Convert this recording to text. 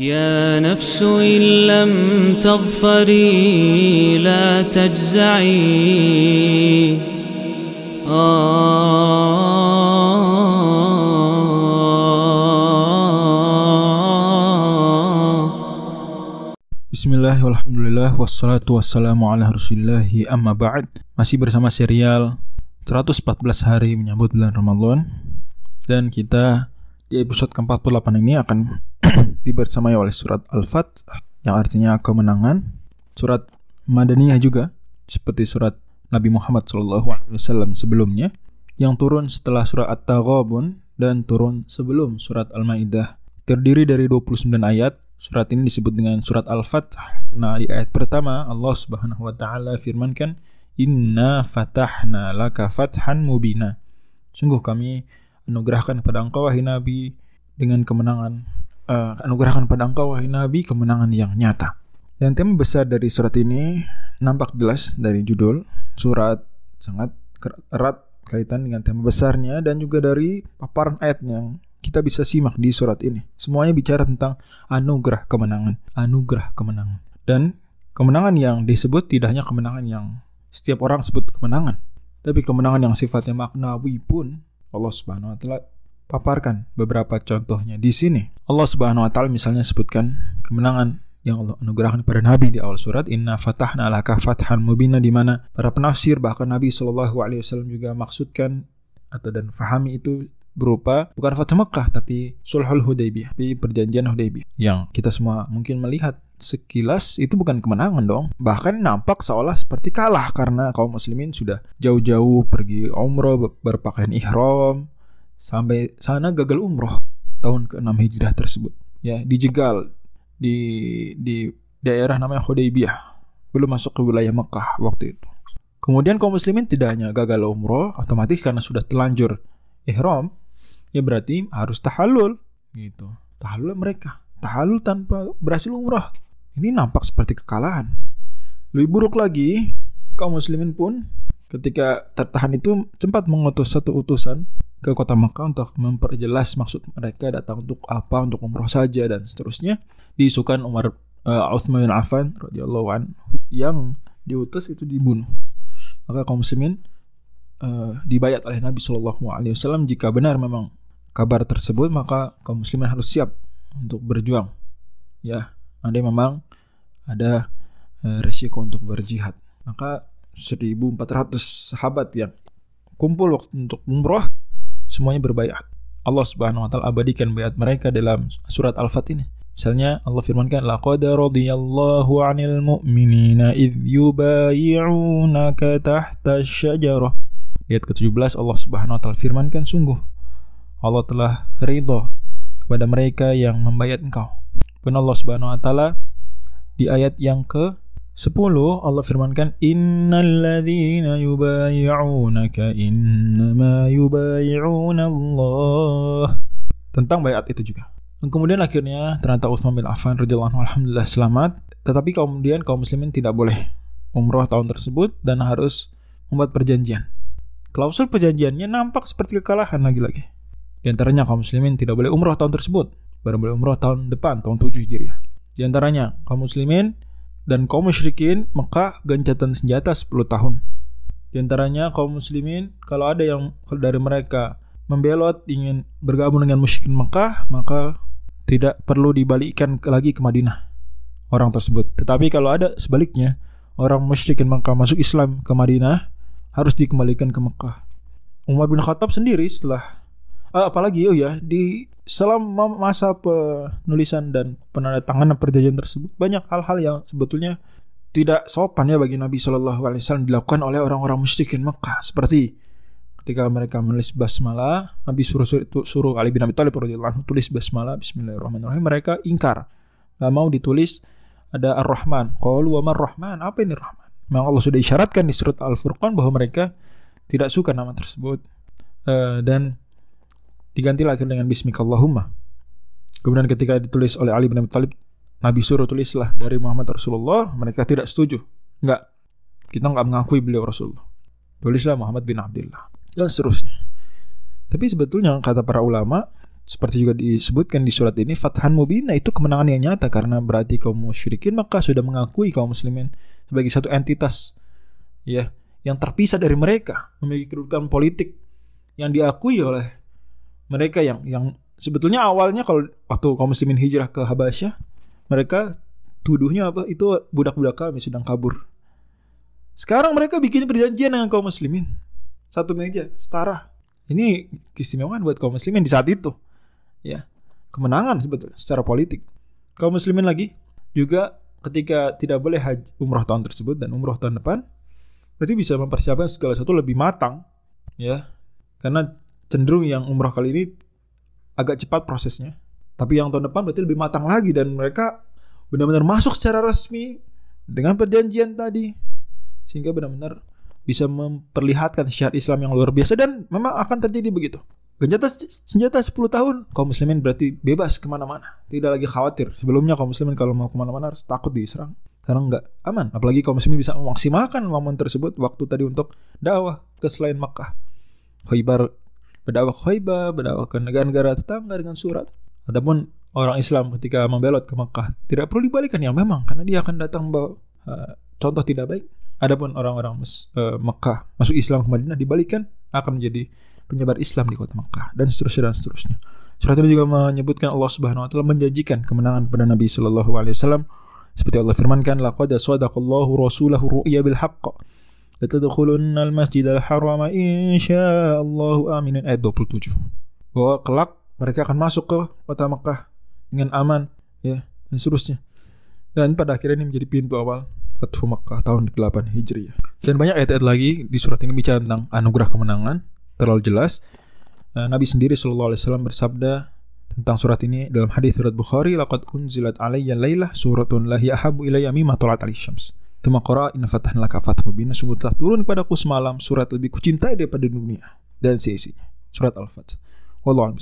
يا نفس إن لم تظفري لا تجزعي Bismillah, walhamdulillah, wassalatu wassalamu ala rasulillahi amma ba'd Masih bersama serial 114 hari menyambut bulan Ramadan Dan kita di episode ke-48 ini akan dibersamai oleh surat Al-Fat Yang artinya kemenangan Surat Madaniyah juga Seperti surat Nabi Muhammad SAW sebelumnya Yang turun setelah surat At-Taghabun Dan turun sebelum surat Al-Ma'idah Terdiri dari 29 ayat Surat ini disebut dengan surat Al-Fath. Nah, di ayat pertama Allah Subhanahu wa taala firmankan, "Inna fatahna laka fathan mubina." Sungguh kami anugerahkan kepada engkau wahai Nabi dengan kemenangan uh, anugerahkan pada engkau wahai Nabi kemenangan yang nyata. Dan tema besar dari surat ini nampak jelas dari judul surat sangat erat kaitan dengan tema besarnya dan juga dari paparan ayat yang kita bisa simak di surat ini. Semuanya bicara tentang anugerah kemenangan, anugerah kemenangan. Dan kemenangan yang disebut tidak hanya kemenangan yang setiap orang sebut kemenangan, tapi kemenangan yang sifatnya maknawi pun Allah Subhanahu wa taala paparkan beberapa contohnya di sini. Allah Subhanahu wa taala misalnya sebutkan kemenangan yang Allah anugerahkan kepada Nabi di awal surat Inna fatahna laka fathan mubina di mana para penafsir bahkan Nabi Shallallahu alaihi wasallam juga maksudkan atau dan fahami itu berupa bukan Fathu Mekah tapi Sulhul Hudaybiyah, tapi perjanjian Hudaybiyah yang kita semua mungkin melihat sekilas itu bukan kemenangan dong. Bahkan nampak seolah seperti kalah karena kaum muslimin sudah jauh-jauh pergi umroh berpakaian ihram sampai sana gagal umroh tahun ke-6 Hijrah tersebut. Ya, dijegal di di daerah namanya Hudaybiyah. Belum masuk ke wilayah Mekah waktu itu. Kemudian kaum muslimin tidak hanya gagal umroh, otomatis karena sudah telanjur ihram, ya berarti harus tahallul gitu. Tahallul mereka. Tahallul tanpa berhasil umrah. Ini nampak seperti kekalahan. Lebih buruk lagi, kaum muslimin pun ketika tertahan itu sempat mengutus satu utusan ke kota Mekah untuk memperjelas maksud mereka datang untuk apa, untuk umroh saja dan seterusnya. Diisukan Umar uh, Utsman bin Affan radhiyallahu an yang diutus itu dibunuh. Maka kaum muslimin uh, dibayat oleh Nabi Shallallahu alaihi wasallam jika benar memang kabar tersebut maka kaum muslimin harus siap untuk berjuang ya andai memang ada e, resiko untuk berjihad maka 1400 sahabat yang kumpul waktu untuk umroh semuanya berbayat Allah Subhanahu wa taala abadikan bayat mereka dalam surat Al-Fat ini Misalnya Allah firmankan laqad radiyallahu 'anil mu'minina idh yubayyi'unaka tahta syajarah. Ayat ke-17 Allah Subhanahu wa taala firmankan sungguh Allah telah ridho kepada mereka yang membayat engkau. Dan Allah Subhanahu wa taala di ayat yang ke 10 Allah firmankan innalladzina yubayyi'unaka innama yubayyi'una Allah tentang bayat itu juga. Dan kemudian akhirnya ternyata Utsman bin Affan radhiyallahu alhamdulillah selamat, tetapi kemudian kaum muslimin tidak boleh umroh tahun tersebut dan harus membuat perjanjian. Klausul perjanjiannya nampak seperti kekalahan lagi-lagi. Di antaranya kaum muslimin tidak boleh umroh tahun tersebut, baru boleh umroh tahun depan, tahun 7 Hijriah. Di antaranya kaum muslimin dan kaum musyrikin Mekah gencatan senjata 10 tahun. Di antaranya kaum muslimin kalau ada yang dari mereka membelot ingin bergabung dengan musyrikin Mekah, maka tidak perlu dibalikkan lagi ke Madinah orang tersebut. Tetapi kalau ada sebaliknya, orang musyrikin Mekah masuk Islam ke Madinah harus dikembalikan ke Mekah. Umar bin Khattab sendiri setelah uh, apalagi oh ya di selama masa penulisan dan penandatanganan perjanjian tersebut banyak hal-hal yang sebetulnya tidak sopan ya bagi Nabi Shallallahu Alaihi Wasallam dilakukan oleh orang-orang musyrikin Mekah. Seperti ketika mereka menulis basmalah Nabi suruh suruh, suruh Ali bin Abi Thalib tulis basmalah Bismillahirrahmanirrahim. Mereka ingkar nggak mau ditulis ada Ar-Rahman. Qalu wa rahman apa ini Rahman memang Allah sudah isyaratkan di surat Al-Furqan bahwa mereka tidak suka nama tersebut. Uh, dan diganti lagi dengan Bismillahumma. Kemudian ketika ditulis oleh Ali bin Abi Thalib, Nabi suruh tulislah dari Muhammad Rasulullah, mereka tidak setuju. Enggak, kita enggak mengakui beliau Rasulullah. Tulislah Muhammad bin Abdullah dan seterusnya. Tapi sebetulnya kata para ulama, seperti juga disebutkan di surat ini Fathan Mubina itu kemenangan yang nyata karena berarti kaum musyrikin maka sudah mengakui kaum muslimin sebagai satu entitas ya yang terpisah dari mereka memiliki kedudukan politik yang diakui oleh mereka yang yang sebetulnya awalnya kalau waktu kaum muslimin hijrah ke Habasyah mereka tuduhnya apa? Itu budak-budak kami sedang kabur. Sekarang mereka bikin perjanjian dengan kaum muslimin. Satu meja setara. Ini keistimewaan buat kaum muslimin di saat itu. Ya kemenangan sebetulnya secara politik. Kaum muslimin lagi juga ketika tidak boleh haji umroh tahun tersebut dan umroh tahun depan berarti bisa mempersiapkan segala sesuatu lebih matang ya. Karena cenderung yang umroh kali ini agak cepat prosesnya. Tapi yang tahun depan berarti lebih matang lagi dan mereka benar-benar masuk secara resmi dengan perjanjian tadi. Sehingga benar-benar bisa memperlihatkan syiar Islam yang luar biasa dan memang akan terjadi begitu. Genjata senjata 10 tahun kaum muslimin berarti bebas ke mana-mana. Tidak lagi khawatir. Sebelumnya kaum muslimin kalau mau ke mana-mana harus takut diserang. Karena nggak aman. Apalagi kaum muslimin bisa memaksimalkan momen tersebut waktu tadi untuk dakwah ke selain Makkah Khaybar berdakwah Khaybar berdakwah ke negara-negara tetangga dengan surat. Ataupun orang Islam ketika membelot ke Makkah tidak perlu dibalikan. Ya memang karena dia akan datang bawa uh, contoh tidak baik. Adapun orang-orang uh, Makkah masuk Islam ke Madinah dibalikan akan menjadi penyebar Islam di kota Makkah dan seterusnya dan seterusnya. Surat ini juga menyebutkan Allah Subhanahu wa taala menjanjikan kemenangan kepada Nabi sallallahu alaihi wasallam. Seperti Allah firmankan laqad sadaqallahu rasulahu ru'ya bil haqq latadkhulunna al masjidal haram insyaallah aminin ayat 27 bahwa kelak mereka akan masuk ke kota Makkah dengan aman ya dan seterusnya. Dan pada akhirnya ini menjadi pintu awal Fathu Makkah tahun ke-8 Hijriah. Dan banyak ayat-ayat lagi di surat ini bicara tentang anugerah kemenangan. Terlalu jelas. Uh, Nabi sendiri Shallallahu Alaihi Wasallam bersabda tentang surat ini dalam hadis surat Bukhari laqad unzilat alayya lailah suratun lahi ahabu ilayya mimma talat alaihi syams Tuma inna fatahna laka fathun mubina sungguh telah turun kepadaku semalam surat lebih kucintai daripada dunia. Dan seisinya surat al-fath. Wallahu